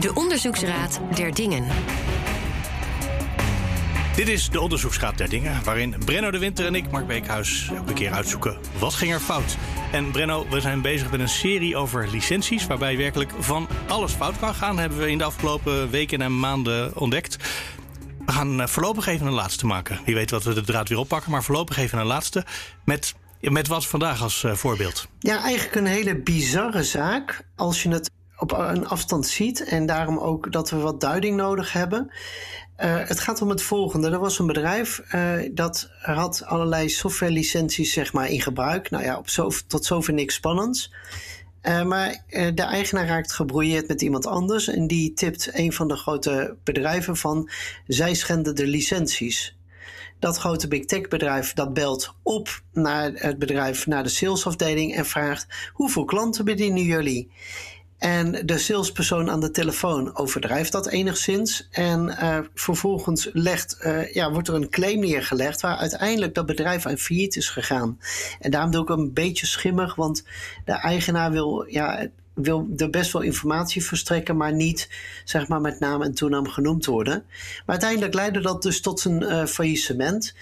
De Onderzoeksraad der Dingen. Dit is de Onderzoeksraad der Dingen, waarin Brenno de Winter en ik, Mark Beekhuis, elke keer uitzoeken wat ging er fout. En Brenno, we zijn bezig met een serie over licenties, waarbij werkelijk van alles fout kan gaan, hebben we in de afgelopen weken en maanden ontdekt. We gaan eh, voorlopig even een laatste maken. Wie weet wat we de draad weer oppakken, maar voorlopig even een laatste met met wat vandaag als uh, voorbeeld? Ja, eigenlijk een hele bizarre zaak. Als je het op een afstand ziet. En daarom ook dat we wat duiding nodig hebben. Uh, het gaat om het volgende. Er was een bedrijf uh, dat had allerlei softwarelicenties zeg maar, in gebruik. Nou ja, op tot zover niks spannends. Uh, maar de eigenaar raakt gebrouilleerd met iemand anders. En die tipt een van de grote bedrijven van... zij schenden de licenties. Dat grote big tech bedrijf dat belt op naar het bedrijf, naar de salesafdeling... en vraagt hoeveel klanten bedienen jullie? En de salespersoon aan de telefoon overdrijft dat enigszins. En uh, vervolgens legt, uh, ja, wordt er een claim neergelegd waar uiteindelijk dat bedrijf aan failliet is gegaan. En daarom doe ik een beetje schimmig, want de eigenaar wil, ja, wil er best wel informatie verstrekken, maar niet zeg maar, met naam en toenaam genoemd worden. Maar uiteindelijk leidde dat dus tot een uh, faillissement.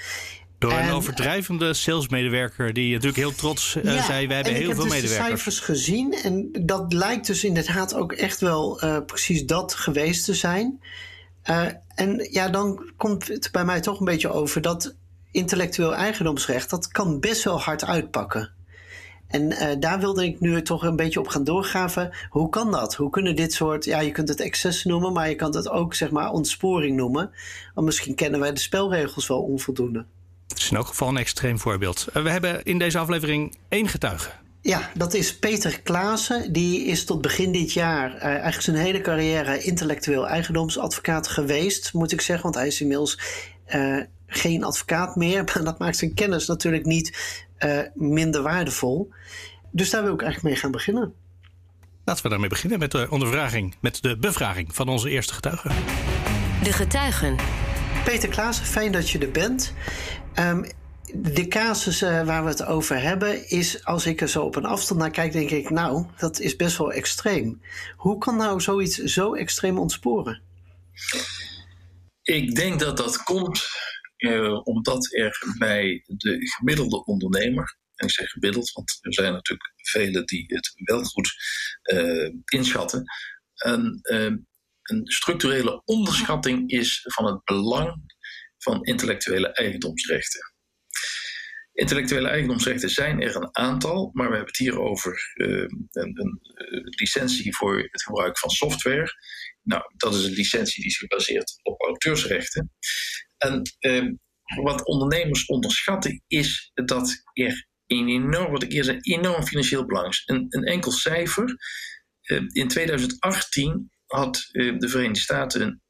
Door een overdrijvende salesmedewerker die natuurlijk heel trots uh, zei: Wij hebben heel veel dus medewerkers. Ik heb de cijfers gezien en dat lijkt dus inderdaad ook echt wel uh, precies dat geweest te zijn. Uh, en ja, dan komt het bij mij toch een beetje over dat intellectueel eigendomsrecht, dat kan best wel hard uitpakken. En uh, daar wilde ik nu toch een beetje op gaan doorgraven. Hoe kan dat? Hoe kunnen dit soort, ja, je kunt het excess noemen, maar je kan het ook zeg maar ontsporing noemen. Want misschien kennen wij de spelregels wel onvoldoende. Het is in elk geval een extreem voorbeeld. We hebben in deze aflevering één getuige. Ja, dat is Peter Klaassen. Die is tot begin dit jaar uh, eigenlijk zijn hele carrière intellectueel eigendomsadvocaat geweest, moet ik zeggen. Want hij is inmiddels uh, geen advocaat meer. Maar dat maakt zijn kennis natuurlijk niet uh, minder waardevol. Dus daar wil ik eigenlijk mee gaan beginnen. Laten we daarmee beginnen met de ondervraging, met de bevraging van onze eerste getuige. De getuigen. Peter Klaassen, fijn dat je er bent. Um, de casus uh, waar we het over hebben is, als ik er zo op een afstand naar kijk, denk ik, nou, dat is best wel extreem. Hoe kan nou zoiets zo extreem ontsporen? Ik denk dat dat komt uh, omdat er bij de gemiddelde ondernemer, en ik zeg gemiddeld, want er zijn natuurlijk velen die het wel goed uh, inschatten, een, een structurele onderschatting is van het belang van intellectuele eigendomsrechten. Intellectuele eigendomsrechten zijn er een aantal, maar we hebben het hier over uh, een, een uh, licentie voor het gebruik van software. Nou, dat is een licentie die is gebaseerd op auteursrechten. En uh, wat ondernemers onderschatten is dat er een enorm, wat ik enorm financieel belang is. Een, een enkel cijfer. in 2018 had de Verenigde Staten een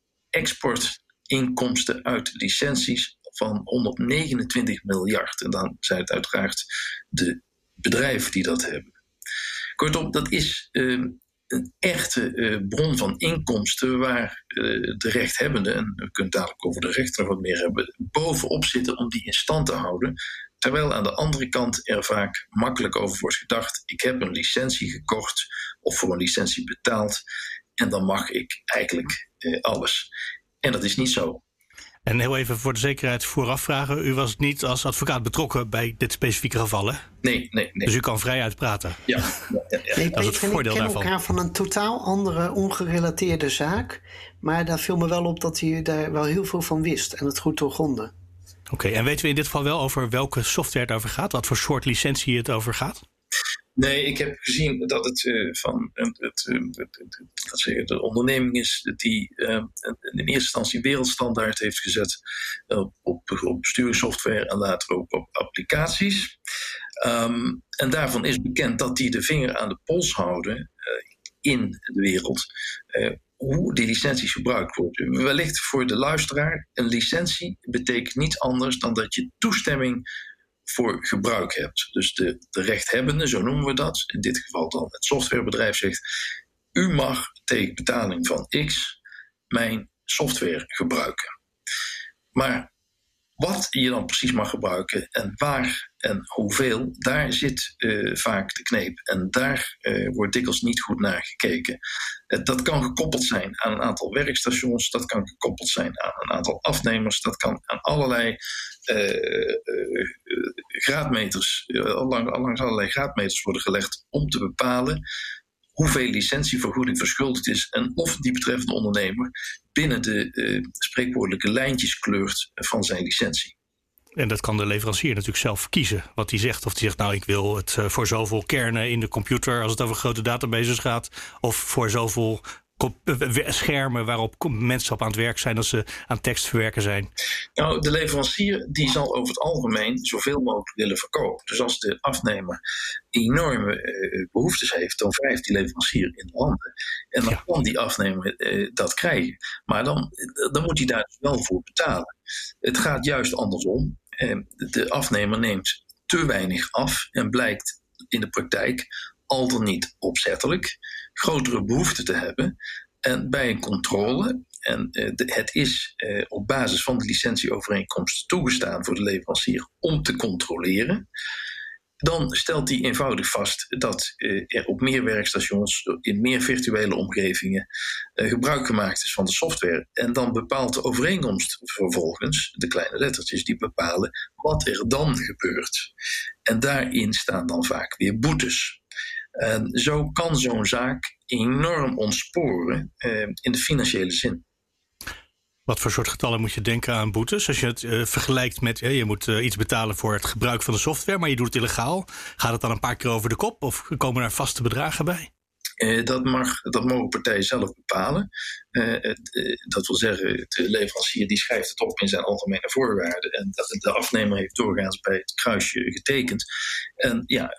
exportinkomsten uit licenties van 129 miljard. En dan zijn het uiteraard de bedrijven die dat hebben. Kortom, dat is uh, een echte uh, bron van inkomsten waar uh, de rechthebbenden, en we kunnen dadelijk over de rechter wat meer hebben, bovenop zitten om die in stand te houden. Terwijl aan de andere kant er vaak makkelijk over wordt gedacht: ik heb een licentie gekocht of voor een licentie betaald en dan mag ik eigenlijk alles. En dat is niet zo. En heel even voor de zekerheid vooraf vragen. U was niet als advocaat betrokken bij dit specifieke geval, hè? Nee, nee, nee. Dus u kan vrij uitpraten. Ja, ja, ja, ja. Nee, dat is het voordeel ik ken daarvan. elkaar van een totaal andere, ongerelateerde zaak. Maar daar viel me wel op dat hij daar wel heel veel van wist en het goed doorgronde. Oké, okay, en weten we in dit geval wel over welke software het over gaat? Wat voor soort licentie het over gaat? Nee, ik heb gezien dat het uh, van het, het, het, het, de onderneming is die in eerste instantie wereldstandaard heeft gezet op, op, besturingssoftware en later ook op applicaties. Um, en daarvan is bekend dat die de vinger aan de pols houden in de wereld. hoe die licenties gebruikt worden. Wellicht voor de luisteraar, een licentie betekent niets anders dan dat je toestemming voor gebruik hebt. Dus de, de rechthebbende, zo noemen we dat, in dit geval dan het softwarebedrijf zegt: U mag tegen betaling van X mijn software gebruiken. Maar Wat je dan precies mag gebruiken en waar en hoeveel, daar zit uh, vaak de kneep. En daar uh, wordt dikwijls niet goed naar gekeken. Uh, dat kan gekoppeld zijn aan een aantal werkstations, dat kan gekoppeld zijn aan een aantal afnemers, dat kan aan allerlei graadmeters, lang, langs allerlei graadmeters worden gelegd om te bepalen hoeveel licentievergoeding verschuldigd is en of die betreffende ondernemer binnen de uh, spreekwoordelijke lijntjes kleurt van zijn licentie. En dat kan de leverancier natuurlijk zelf kiezen. Wat hij zegt. Of hij zegt, nou, ik wil het uh, voor zoveel kernen in de computer als het over grote databases gaat. Of voor zoveel schermen waarop mensen op aan het werk zijn als ze aan tekst verwerken zijn? Nou, de leverancier die zal over het algemeen zoveel mogelijk willen verkopen. Dus als de afnemer enorme uh, behoeftes heeft, dan wrijft die leverancier in de handen. En dan kan die afnemer uh, dat krijgen. Maar dan, dan moet hij daar dus wel voor betalen. Het gaat juist andersom. Uh, de afnemer neemt te weinig af en blijkt in de praktijk al dan niet opzettelijk grotere behoefte te hebben. En bij een controle, en de, het is uh, op basis van de licentieovereenkomst toegestaan voor de leverancier om te controleren, dan stelt hij eenvoudig vast dat uh, er op meer werkstations, in meer virtuele omgevingen, gebruik gemaakt is van de software. En dan bepaalt de overeenkomst vervolgens, de kleine lettertjes, die bepalen wat er dan gebeurt. En daarin staan dan vaak weer boetes. En zo kan zo'n zaak enorm ontsporen uh, in de financiële zin. Wat voor soort getallen moet je denken aan boetes? Als je het uh, vergelijkt met uh, je moet iets betalen voor het gebruik van de software, maar je doet het illegaal. Gaat het dan een paar keer over de kop of komen er vaste bedragen bij? Dat, mag, dat mogen partijen zelf bepalen. Uh, uh, dat wil zeggen, de leverancier die schrijft het op in zijn algemene voorwaarden. En dat de afnemer heeft doorgaans bij het kruisje getekend. En ja,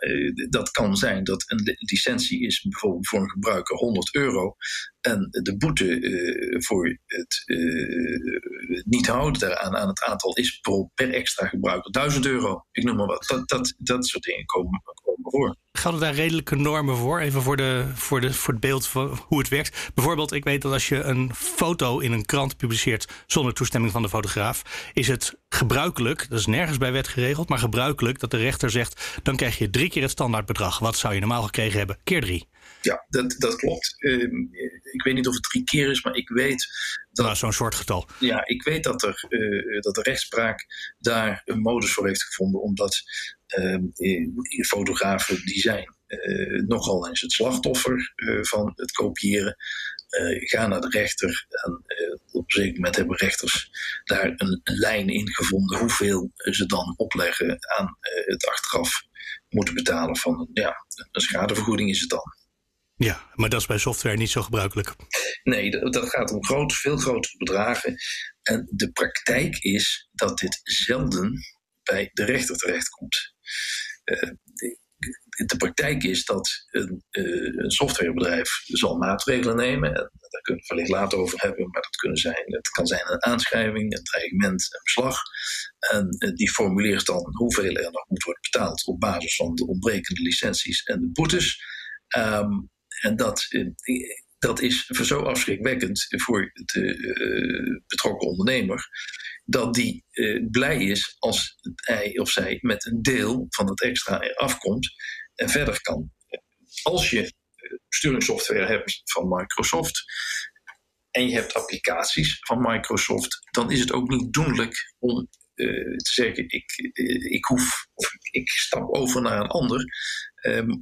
dat kan zijn dat een licentie is bijvoorbeeld voor een gebruiker 100 euro. En de boete voor het niet houden daaraan aan het aantal is per, extra gebruiker 1000 euro. Ik noem maar wat. Dat, dat, dat soort dingen komen, komen voor. Gelden daar redelijke normen voor? Even voor, de, voor, de, voor het beeld van hoe het werkt. Bijvoorbeeld, ik weet dat als je een foto in een krant publiceert zonder toestemming van de fotograaf, is het gebruikelijk, dat is nergens bij wet geregeld, maar gebruikelijk dat de rechter zegt: dan krijg je drie keer het standaardbedrag. Wat zou je normaal gekregen hebben? Keer drie. Ja, dat, dat klopt. Uh, ik weet niet of het drie keer is, maar ik weet dat. Nou, zo'n soort getal. Ja, ik weet dat, er, uh, dat de rechtspraak daar een modus voor heeft gevonden, omdat uh, fotografen die zijn uh, nogal eens het slachtoffer van het kopiëren. Gaan naar de rechter en op een zeker moment hebben rechters daar een, een lijn in gevonden hoeveel ze dan opleggen aan het achteraf moeten betalen van ja, een schadevergoeding is het dan. Ja, maar dat is bij software niet zo gebruikelijk. Nee, dat gaat om grote, veel grotere bedragen. En de praktijk is dat dit zelden bij de rechter terechtkomt. Uh, de, praktijk is dat een, uh, een, softwarebedrijf zal maatregelen nemen. En daar kunnen we wellicht later over hebben, maar dat, kunnen zijn, het kan zijn een aanschrijving, een dreigement, een beslag. En uh, die formuleert dan hoeveel er nog moet worden betaald op basis van de ontbrekende licenties en de boetes. Um, en dat, eh, dat is zo afschrikwekkend voor de betrokken ondernemer, dat die blij is als hij of zij met een deel van het extra eraf komt en verder kan. Als je besturingssoftware hebt van Microsoft en je hebt applicaties van Microsoft, dan is het ook niet doenlijk om te zeggen: ik, ik hoef of ik stap over naar een ander. Um,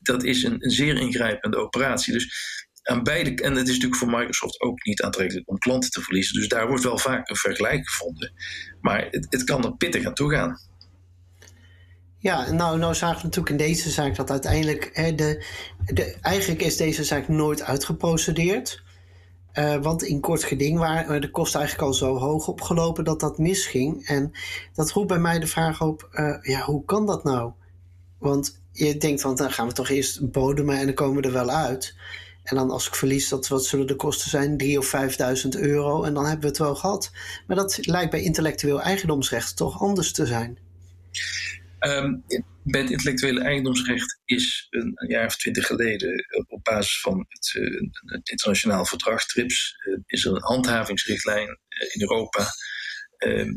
dat is een, zeer ingrijpende operatie. Dus aan beide, en het is natuurlijk voor Microsoft ook niet aantrekkelijk om klanten te verliezen. Dus daar wordt wel vaak een vergelijk gevonden. Maar het, het kan er pittig aan toe gaan. Ja, nou, nou zagen we natuurlijk in deze zaak dat uiteindelijk. Hè, de, de, eigenlijk is deze zaak nooit uitgeprocedeerd. Uh, want in kort geding waren de kosten eigenlijk al zo hoog opgelopen dat dat misging. En dat roept bij mij de vraag op: uh, ja, hoe kan dat nou? Want je denkt van dan gaan we toch eerst bodemen en dan komen we er wel uit. En dan als ik verlies, dat, wat zullen de kosten zijn? 3.000 of 5.000 euro. En dan hebben we het wel gehad. Maar dat lijkt bij intellectueel eigendomsrecht toch anders te zijn. Um, bij het intellectuele eigendomsrecht is een, jaar of twintig geleden op basis van het, het internationaal verdrag TRIPS uh, is er een handhavingsrichtlijn in Europa uh,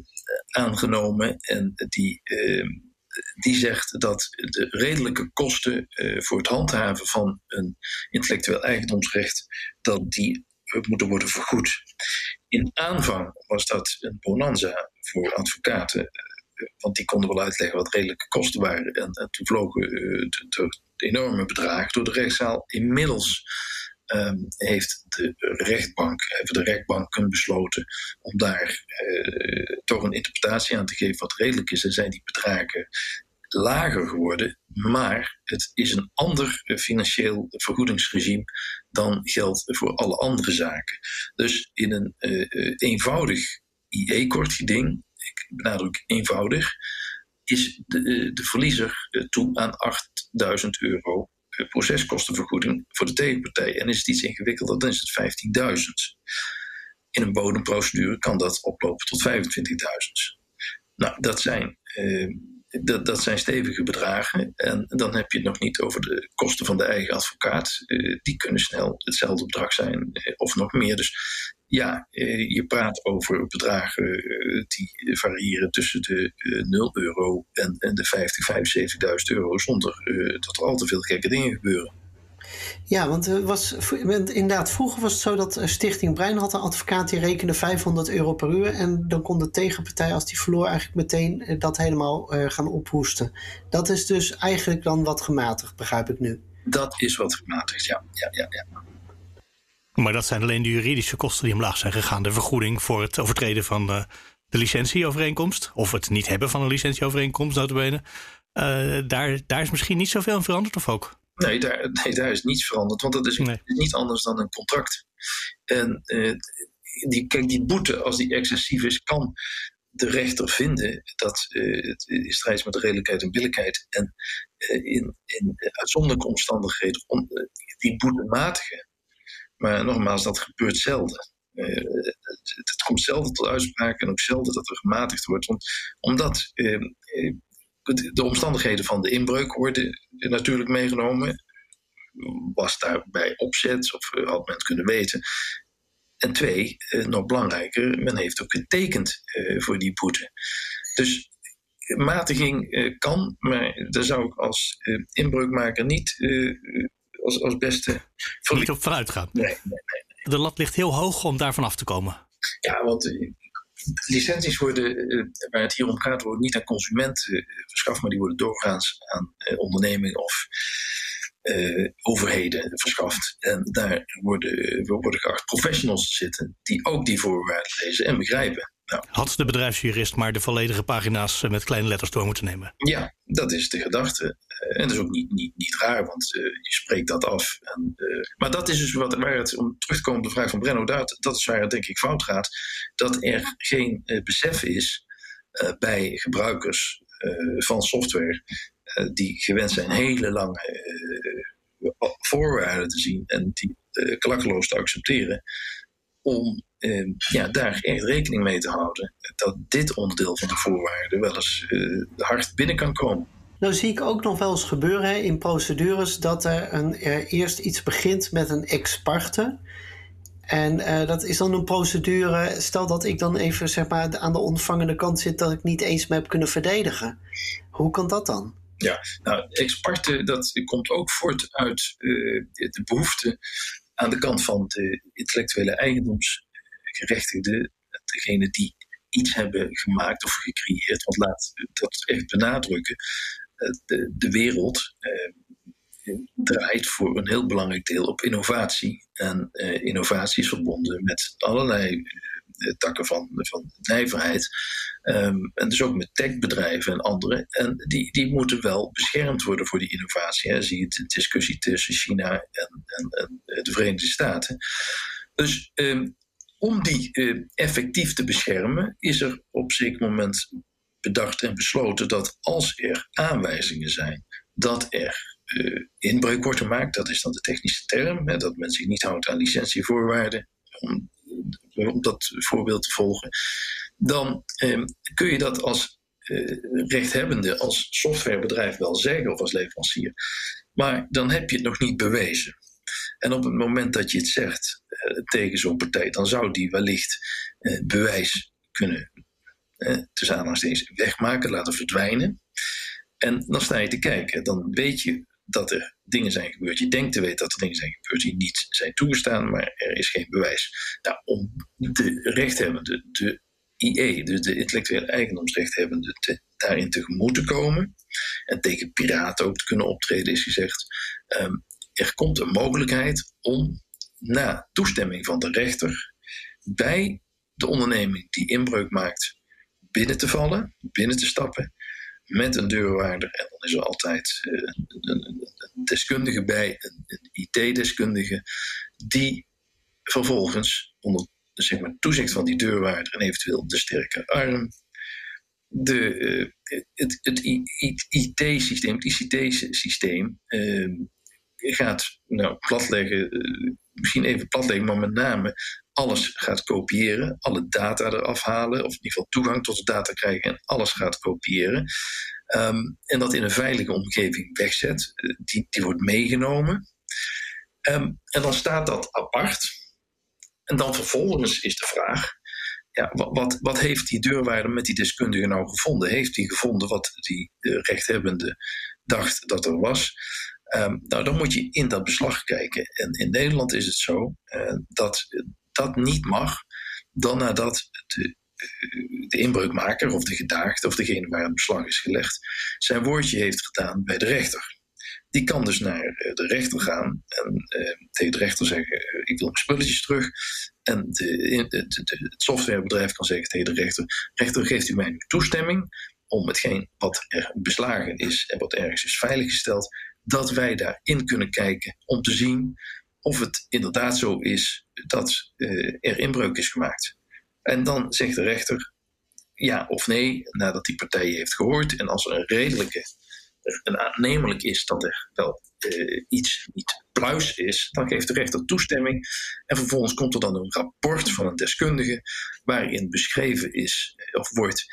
aangenomen en die, ehm, die zegt dat de redelijke kosten voor het handhaven van een intellectueel eigendomsrecht dat die moeten worden vergoed. In aanvang was dat een bonanza voor advocaten want die konden wel uitleggen wat redelijke kosten waren. En, en toen vlogen de, de, enorme bedragen door de rechtszaal. Inmiddels Ehm, heeft de rechtbank, hebben de rechtbanken besloten om daar uh, toch een interpretatie aan te geven wat redelijk is. En zijn die bedragen lager geworden, maar het is een ander financieel vergoedingsregime dan geldt voor alle andere zaken. Dus in een eenvoudig IE-kortgeding, ik benadruk eenvoudig, is de, de verliezer toe aan 8000 euro proceskostenvergoeding voor de tegenpartij. En is het iets ingewikkelder, dan is het 15.000. In een bodemprocedure kan dat oplopen tot 25.000. Nou, dat zijn, eh, dat, dat zijn stevige bedragen. En dan heb je het nog niet over de kosten van de eigen advocaat. Eh, die kunnen snel hetzelfde bedrag zijn eh, of nog meer. Dus ja, eh, je praat over bedragen eh, die variëren tussen de 0 eh, euro en, en de 50, 75.000 euro zonder dat er al te veel gekke dingen gebeuren. Ja, want was, inderdaad, vroeger was het zo dat Stichting Brein had een advocaat die rekende 500 euro per uur. En dan kon de tegenpartij, als die verloor, eigenlijk meteen dat helemaal gaan ophoesten. Dat is dus eigenlijk dan wat gematigd, begrijp ik nu. Dat is wat gematigd, ja. ja, ja, ja. Maar dat zijn alleen de juridische kosten die omlaag zijn gegaan. De vergoeding voor het overtreden van de, de licentieovereenkomst. Of het niet hebben van een licentieovereenkomst, notabene. Uh, daar, daar is misschien niet zoveel in veranderd, of ook? Nee daar, nee, daar is niets veranderd. Want dat is niet anders dan een contract. En uh, die, kijk, die boete, als die excessief is, kan de rechter vinden dat uh, het in strijd is met de redelijkheid en billijkheid. En in, in uitzonderlijke omstandigheden om, die boete matigen. Maar nogmaals, dat gebeurt zelden. Uh, het, het, komt zelden tot uitspraak en ook zelden dat er gematigd wordt. Omdat uh, de omstandigheden van de inbreuk worden natuurlijk meegenomen. Was daarbij opzet of had men het kunnen weten? En twee, nog belangrijker, men heeft ook getekend voor die boete. Dus matiging kan, maar daar zou ik als inbreukmaker niet als, als beste. Niet op vanuit gaan. Nee, nee, nee, De lat ligt heel hoog om daar vanaf te komen. Ja, want eh, licenties worden, eh, waar het hier om gaat, worden niet aan consumenten uh, verschaft, maar die worden doorgaans aan ondernemingen of overheden verschaft. En daar worden, worden geacht professionals te zitten die ook die voorwaarden lezen en begrijpen. Had de bedrijfsjurist maar de volledige pagina's met kleine letters door moeten nemen? Ja, dat is de gedachte. En dat is ook niet, niet, niet raar, want uh, je spreekt dat af. En, uh, maar dat is dus wat, waar het, om terug te komen op de vraag van Brenno, dat, dat is waar het denk ik fout gaat. Dat er geen uh, besef is bij gebruikers van software die gewend zijn hele lange voorwaarden te zien en die klakkeloos te accepteren, om ja, daar echt rekening mee te houden dat dit onderdeel van de voorwaarden wel eens hard binnen kan komen. Nou zie ik ook nog wel eens gebeuren in procedures dat er, een, eerst iets begint met een ex parte. En uh, dat is dan een procedure. Stel dat ik dan even zeg maar, aan de ontvangende kant zit dat ik niet eens me heb kunnen verdedigen. Hoe kan dat dan? Ja, nou, ex parte dat komt ook voort uit uh, de behoefte aan de kant van de intellectuele eigendomsgerechtigden, degene die iets hebben gemaakt of gecreëerd. Want laat dat echt benadrukken de, de wereld eh, draait voor een heel belangrijk deel op innovatie. En eh, innovatie is verbonden met allerlei eh, takken van, van nijverheid. Ehm, en dus ook met techbedrijven en andere. En die, die moeten wel beschermd worden voor die innovatie. Hè. Zie je de discussie tussen China en, en, en de Verenigde Staten. Dus ehm, om die effectief te beschermen, is er op zeker moment bedacht en besloten dat als er aanwijzingen zijn dat er uh, inbreuk wordt gemaakt, dat is dan de technische term, hè, dat men zich niet houdt aan licentievoorwaarden, om, om dat voorbeeld te volgen, dan eh, kun je dat als rechthebbende, als softwarebedrijf wel zeggen of als leverancier. Maar dan heb je het nog niet bewezen. En op het moment dat je het zegt uh, tegen zo'n partij, dan zou die wellicht bewijs kunnen eh, tussen aanhalingstekens, wegmaken, laten verdwijnen. En dan sta je te kijken. Dan weet je dat er dingen zijn gebeurd. Je denkt te weten dat er dingen zijn gebeurd die niet zijn toegestaan, maar er is geen bewijs. Nou, om de rechthebbende, de IE, dus de intellectuele eigendomsrechthebbende, daarin tegemoet te komen en tegen piraten ook te kunnen optreden, is gezegd. Ehm, er komt een mogelijkheid om na toestemming van de rechter bij de onderneming die inbreuk maakt binnen te vallen, binnen te stappen met een deurwaarder. En dan is er altijd eh, een, deskundige bij, een, IT-deskundige, die vervolgens onder zeg maar, toezicht van die deurwaarder en eventueel de sterke arm de, het, het IT-systeem, het ICT-systeem, ehm, gaat nou, platleggen, uh, misschien even platleggen, maar met name alles gaat kopiëren, alle data eraf halen, of in ieder geval toegang tot de data krijgen en alles gaat kopiëren. Um, en dat in een veilige omgeving wegzet, uh, die, die wordt meegenomen. Um, en dan staat dat apart. En dan vervolgens is de vraag: ja, wat, wat, heeft die deurwaarder met die deskundige nou gevonden? Heeft hij gevonden wat die uh, rechthebbende dacht dat er was? Um, nou, dan moet je in dat beslag kijken. En in Nederland is het zo uh, dat dat niet mag, dan nadat de, uh, de inbreukmaker of de gedaagde of degene waar het beslag is gelegd, zijn woordje heeft gedaan bij de rechter. Die kan dus naar de rechter gaan en tegen de rechter zeggen: Ik wil mijn spulletjes terug. En de, het softwarebedrijf kan zeggen tegen de rechter: Rechter, geeft u mij nu toestemming om hetgeen wat er beslagen is en wat ergens is veiliggesteld, dat wij daarin kunnen kijken om te zien of het inderdaad zo is dat uh, er inbreuk is gemaakt. En dan zegt de rechter ja of nee, nadat die partij heeft gehoord. En als er een redelijke, een aannemelijk is dat er wel uh, iets niet pluis is, dan geeft de rechter toestemming. En vervolgens komt er dan een rapport van een deskundige waarin beschreven is of wordt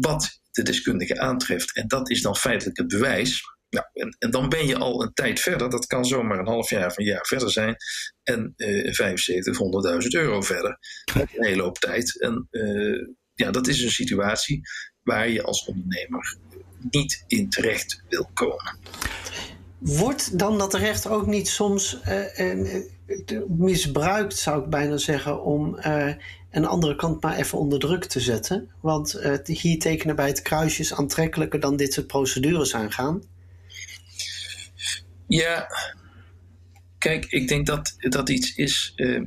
wat de deskundige aantreft. En dat is dan feitelijk het bewijs nou, en, en, dan ben je al een tijd verder. Dat kan zomaar een half jaar of een jaar verder zijn. En uh, 75, 100.000 euro verder. Een hele hoop tijd. En uh, ja, dat is een situatie waar je als ondernemer niet in terecht wil komen. Wordt dan dat recht ook niet soms uh, misbruikt, zou ik bijna zeggen, om een andere kant maar even onder druk te zetten? Want hier tekenen bij het kruisje is aantrekkelijker dan dit soort procedures aangaan. Ja, kijk, ik denk dat dat iets is uh,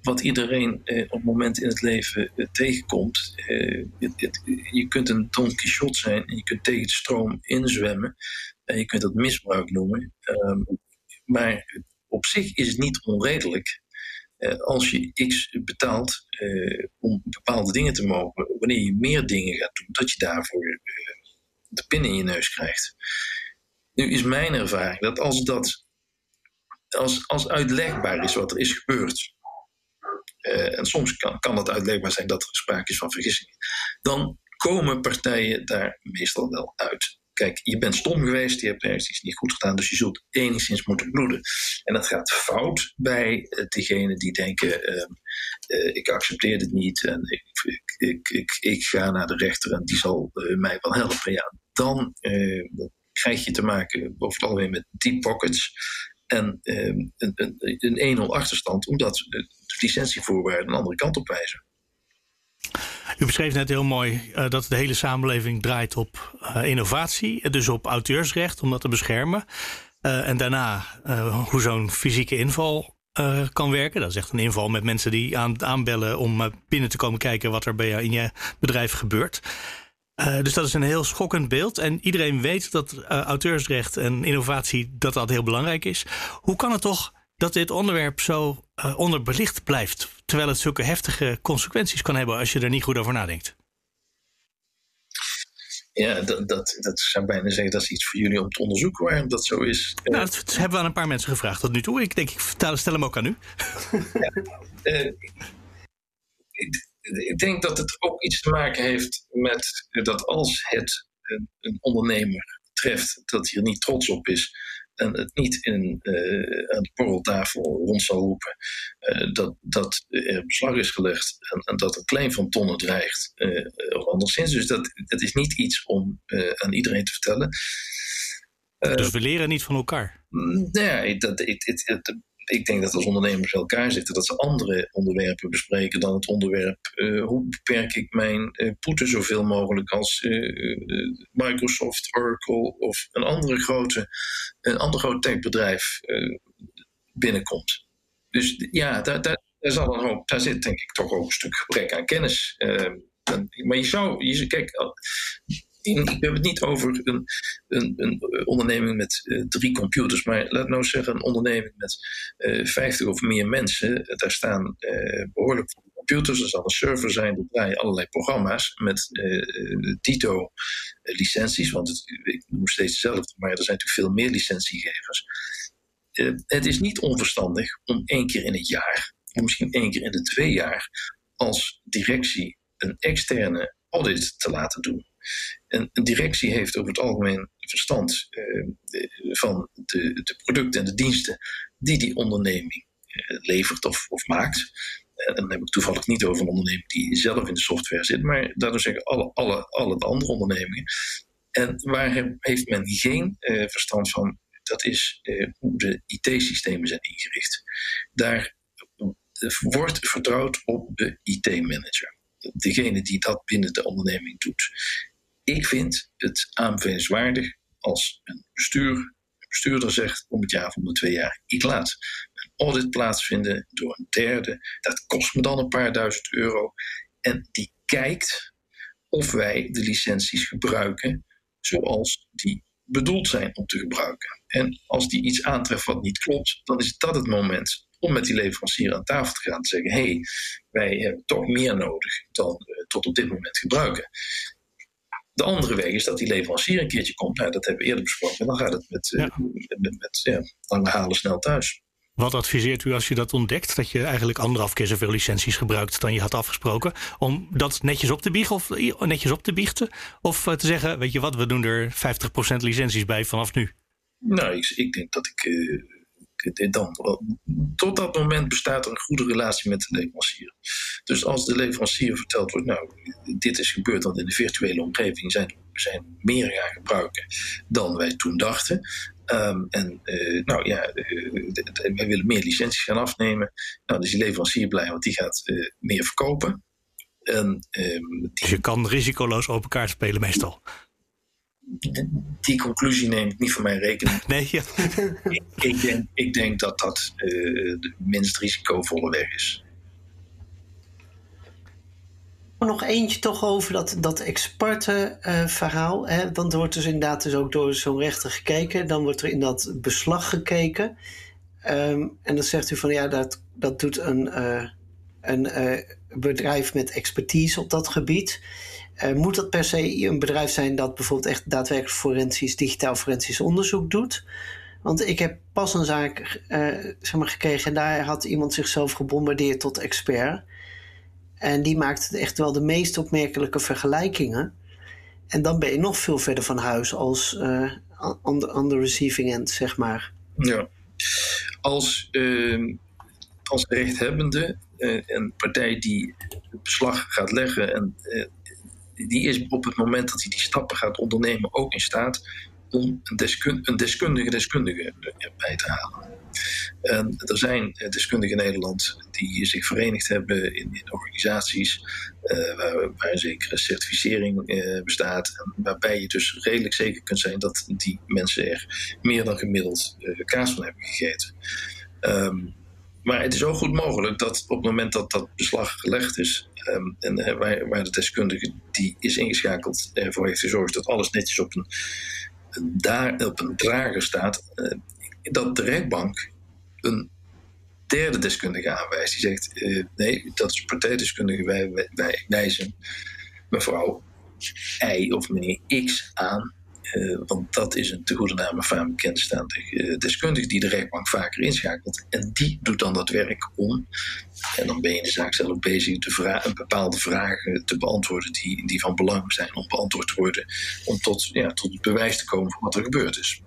wat iedereen uh, op moment in het leven tegenkomt. Je kunt een Don Quixote zijn en je kunt tegen de stroom inzwemmen. En je kunt dat misbruik noemen. Um, maar op zich is het niet onredelijk als je X betaalt om bepaalde dingen te mogen, wanneer je meer dingen gaat doen, dat je daarvoor de pin in je neus krijgt. Nu is mijn ervaring dat als dat als, als uitlegbaar is wat er is gebeurd, uh, en soms kan, kan dat uitlegbaar zijn dat er sprake is van vergissingen, dan komen partijen daar meestal wel uit. Kijk, je bent stom geweest, je hebt ergens iets niet goed gedaan, dus je zult enigszins moeten bloeden. En dat gaat fout bij uh, degene die denken: uh, uh, ik accepteer dit niet en ik, ik, ik, ik, ik ga naar de rechter en die zal mij wel helpen. Ja, dan krijg je te maken over het met deep pockets en ehm, een, een, een 1-0 achterstand, omdat de licentievoorwaarden een andere kant op wijzen. U beschreef net heel mooi uh, dat de hele samenleving draait op uh, innovatie, dus op auteursrecht om dat te beschermen. Uh, en daarna hoe zo'n fysieke inval kan werken. Dat is echt een inval met mensen die aan, aanbellen om binnen te komen kijken wat er bij jou in je bedrijf gebeurt. Uh, dus dat is een heel schokkend beeld. En iedereen weet dat uh, auteursrecht en innovatie dat dat heel belangrijk is. Hoe kan het toch dat dit onderwerp zo uh, onderbelicht blijft, terwijl het zulke heftige consequenties kan hebben als je er niet goed over nadenkt? Ja, dat, dat, dat zou bijna zeggen dat is iets voor jullie om te onderzoeken waarom dat zo is. Nou, dat hebben we aan een paar mensen gevraagd tot nu toe. Ik denk, ik stel hem ook aan u. Ja, ik denk dat het ook iets te maken heeft met dat als het een, een ondernemer treft dat hij er niet trots op is, en het niet in, aan de borreltafel rond zal roepen dat, dat er beslag is gelegd en, en, dat een claim van tonnen dreigt of anderszins. Dus dat, dat is niet iets om aan iedereen te vertellen. dus we leren niet van elkaar? Nee, dat, ik, het, ik denk dat als ondernemers elkaar zitten, dat ze andere onderwerpen bespreken dan het onderwerp uh, hoe beperk ik mijn uh, poeten zoveel mogelijk als uh, Microsoft, Oracle of een andere grote, een ander groot techbedrijf binnenkomt. Dus ja, daar, daar, daar, zal een hoop, daar zit denk ik toch ook een stuk gebrek aan kennis. maar je zou, je, kijk, ik heb het niet over een, een, een onderneming met uh, drie computers, maar laat nou zeggen een onderneming met eh, 50 of meer mensen. Daar staan behoorlijk veel computers, er zal een server zijn, er draaien allerlei programma's met Tito licenties, want het, ik noem steeds hetzelfde, maar er zijn natuurlijk veel meer licentiegevers. het is niet onverstandig om één keer in het jaar, of misschien één keer in de twee jaar, als directie een externe audit te laten doen. En een directie heeft over het algemeen verstand eh, van de, de, producten en de diensten die die onderneming eh, levert of, of maakt. En dan heb ik toevallig niet over een onderneming die zelf in de software zit, maar daardoor zeggen alle, alle, alle andere ondernemingen. En waar heeft men geen eh, verstand van, dat is hoe de IT-systemen zijn ingericht. Daar wordt vertrouwd op de IT-manager. Degene die dat binnen de onderneming doet. Ik vind het aanbevelenswaardig als een bestuur, een bestuurder zegt om het jaar om de twee jaar, ik laat een audit plaatsvinden door een derde. Dat kost me dan een paar duizend euro. En die kijkt of wij de licenties gebruiken zoals die bedoeld zijn om te gebruiken. En als die iets aantreft wat niet klopt, dan is dat het moment om met die leverancier aan tafel te gaan te zeggen: hé, hey, wij hebben toch meer nodig dan we tot op dit moment gebruiken. De andere weg is dat die leverancier een keertje komt. Nou, dat hebben we eerder besproken. En dan gaat het met, uh, met, met ja, lange halen snel thuis. Wat adviseert u als je dat ontdekt? Dat je eigenlijk anderhalf keer zoveel licenties gebruikt dan je had afgesproken. Om dat netjes op te biechten of, netjes op te biechten? Of eh, te zeggen, weet je wat, we doen er 50% licenties bij vanaf nu? Nou, ik, ik denk dat ik... Uh, tot dat moment bestaat er een goede relatie met de leverancier. Dus als de leverancier verteld wordt, nou, dit is gebeurd, want in de virtuele omgeving zijn, zijn meer gaan gebruiken dan wij toen dachten. Um, en uh, nou ja, uh, wij willen meer licenties gaan afnemen. Nou, dus die leverancier blij, want die gaat uh, meer verkopen. En, um, Dus je kan risicoloos open kaart spelen meestal die conclusie neem ik niet van mijn rekening. Nee, ja. ik, ik, denk, ik denk dat dat uh, de minst risicovolle weg is. Nog eentje toch over dat, dat expertenverhaal. Uh, hè? Dan wordt dus inderdaad dus ook door zo'n rechter gekeken. Dan wordt er in dat beslag gekeken. Um, en dan zegt u van ja, dat, dat doet een, uh, een uh, bedrijf met expertise op dat gebied. Uh, moet dat per se een bedrijf zijn dat bijvoorbeeld echt daadwerkelijk forensisch, digitaal forensisch onderzoek doet? Want ik heb pas een zaak uh, zeg maar, gekregen en daar had iemand zichzelf gebombardeerd tot expert. En die maakte echt wel de meest opmerkelijke vergelijkingen. En dan ben je nog veel verder van huis als uh, on, receiving end, zeg maar. Ja, als, uh, als rechthebbende, een partij die het beslag gaat leggen en die is op het moment dat hij die stappen gaat ondernemen ook in staat om een, deskundige deskundige bij te halen. En er zijn deskundigen in Nederland die zich verenigd hebben in, organisaties uh, waar, een zekere certificering bestaat. En waarbij je dus redelijk zeker kunt zijn dat die mensen er meer dan gemiddeld uh, kaas van hebben gegeten. Um, maar het is ook goed mogelijk dat op het moment dat dat beslag gelegd is, um, en uh, waar, waar, de deskundige die is ingeschakeld ervoor heeft gezorgd dat alles netjes op een, daar, op een drager staat, uh, dat de rechtbank een derde deskundige aanwijst. Die zegt: uh, nee, dat is partijdeskundige, wij, wij wijzen mevrouw Y of meneer X aan uh, want dat is een te goede naam een bekendstaande uh, deskundige die de rechtbank vaker inschakelt. En die doet dan dat werk om. En dan ben je in de zaak zelf bezig vra bepaalde vragen te beantwoorden die, die van belang zijn om beantwoord te worden. Om tot, ja, tot het bewijs te komen van wat er gebeurd is.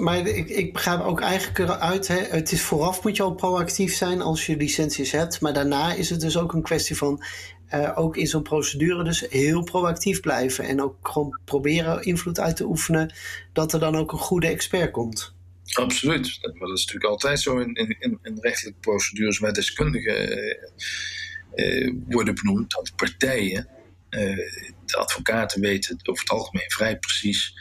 Maar ik, ik begrijp ook eigenlijk eruit, hè, het is vooraf moet je al proactief zijn als je licenties hebt. Maar daarna is het dus ook een kwestie van, uh, ook in zo'n procedure dus heel proactief blijven. En ook gewoon proberen invloed uit te oefenen, dat er dan ook een goede expert komt. Absoluut. Maar dat is natuurlijk altijd zo in, in, in rechtelijke procedures waar deskundigen uh, worden benoemd, dat partijen, de advocaten weten over het algemeen vrij precies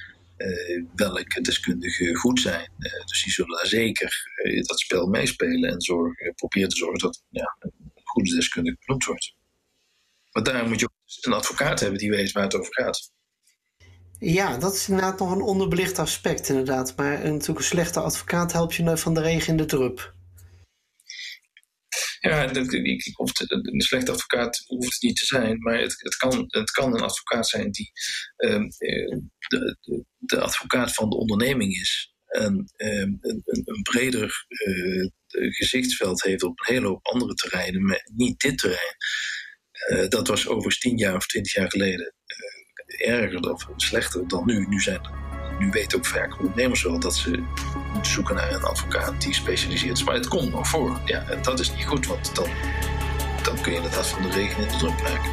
welke deskundigen goed zijn. Dus die zullen daar zeker dat spel meespelen en zorgen, proberen te zorgen dat ja, een goede deskundige benoemd wordt. Maar daar moet je ook een advocaat hebben die weet waar het over gaat. Ja, dat is inderdaad nog een onderbelicht aspect, inderdaad. Maar natuurlijk een slechte advocaat helpt je van de regen in de drup. Ja, een slechte advocaat hoeft het niet te zijn, maar het, het, kan, het kan een advocaat zijn die ehm, eh, de, de, advocaat van de onderneming is. En ehm, een, een, breder uh, gezichtsveld heeft op een hele hoop andere terreinen, maar niet dit terrein. Uh, dat was overigens tien jaar of twintig jaar geleden erger of slechter dan nu. Nu, zijn, nu weten ook vaak ondernemers wel dat ze moeten zoeken naar een advocaat die specialiseert. Maar het komt nog voor. Ja, en dat is niet goed, want dan, dan kun je inderdaad van de regen in de druk maken.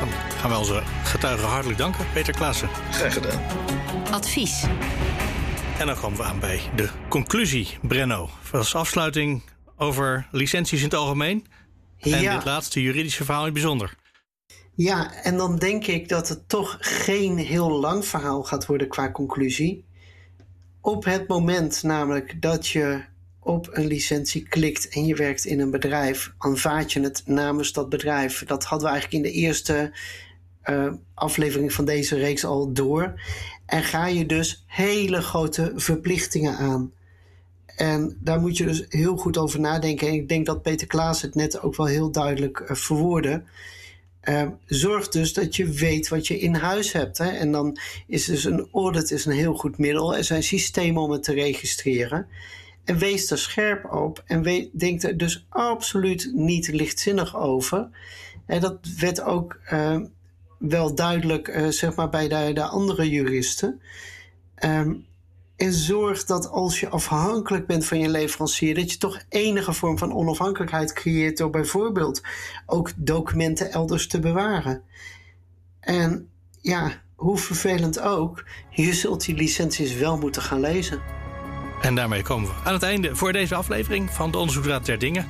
Dan gaan we onze getuigen hartelijk danken, Peter Klaassen. Graag gedaan. Advies. En dan komen we aan bij de conclusie, Brenno. Als afsluiting over licenties in het algemeen. En dit laatste juridische verhaal in het bijzonder. Ja, en dan denk ik dat het toch geen heel lang verhaal gaat worden qua conclusie. Op het moment namelijk dat je op een licentie klikt en je werkt in een bedrijf, aanvaard je het namens dat bedrijf. Dat hadden we eigenlijk in de eerste uh, aflevering van deze reeks al door. En ga je dus hele grote verplichtingen aan. En daar moet je dus heel goed over nadenken. En ik denk dat Peter Klaas het net ook wel heel duidelijk uh, verwoordde. Uh, zorg dus dat je weet wat je in huis hebt. Hè? En dan is dus een audit is een heel goed middel. Er zijn systemen om het te registreren. En wees er scherp op. En weet, denk er dus absoluut niet lichtzinnig over. En dat werd ook uh, wel duidelijk uh, zeg maar bij de, de andere juristen. Um, en zorg dat als je afhankelijk bent van je leverancier, dat je toch enige vorm van onafhankelijkheid creëert door bijvoorbeeld ook documenten elders te bewaren. En ja, hoe vervelend ook, je zult die licenties wel moeten gaan lezen. En daarmee komen we aan het einde voor deze aflevering van de Onderzoeksraad der Dingen.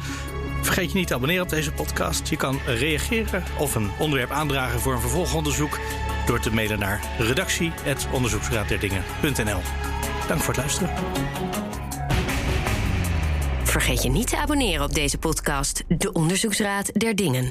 Vergeet je niet te abonneren op deze podcast. Je kan reageren of een onderwerp aandragen voor een vervolgonderzoek door te mailen naar redactie.onderzoeksraadderdingen.nl. Dank voor het luisteren. Vergeet je niet te abonneren op deze podcast, De Onderzoeksraad der Dingen.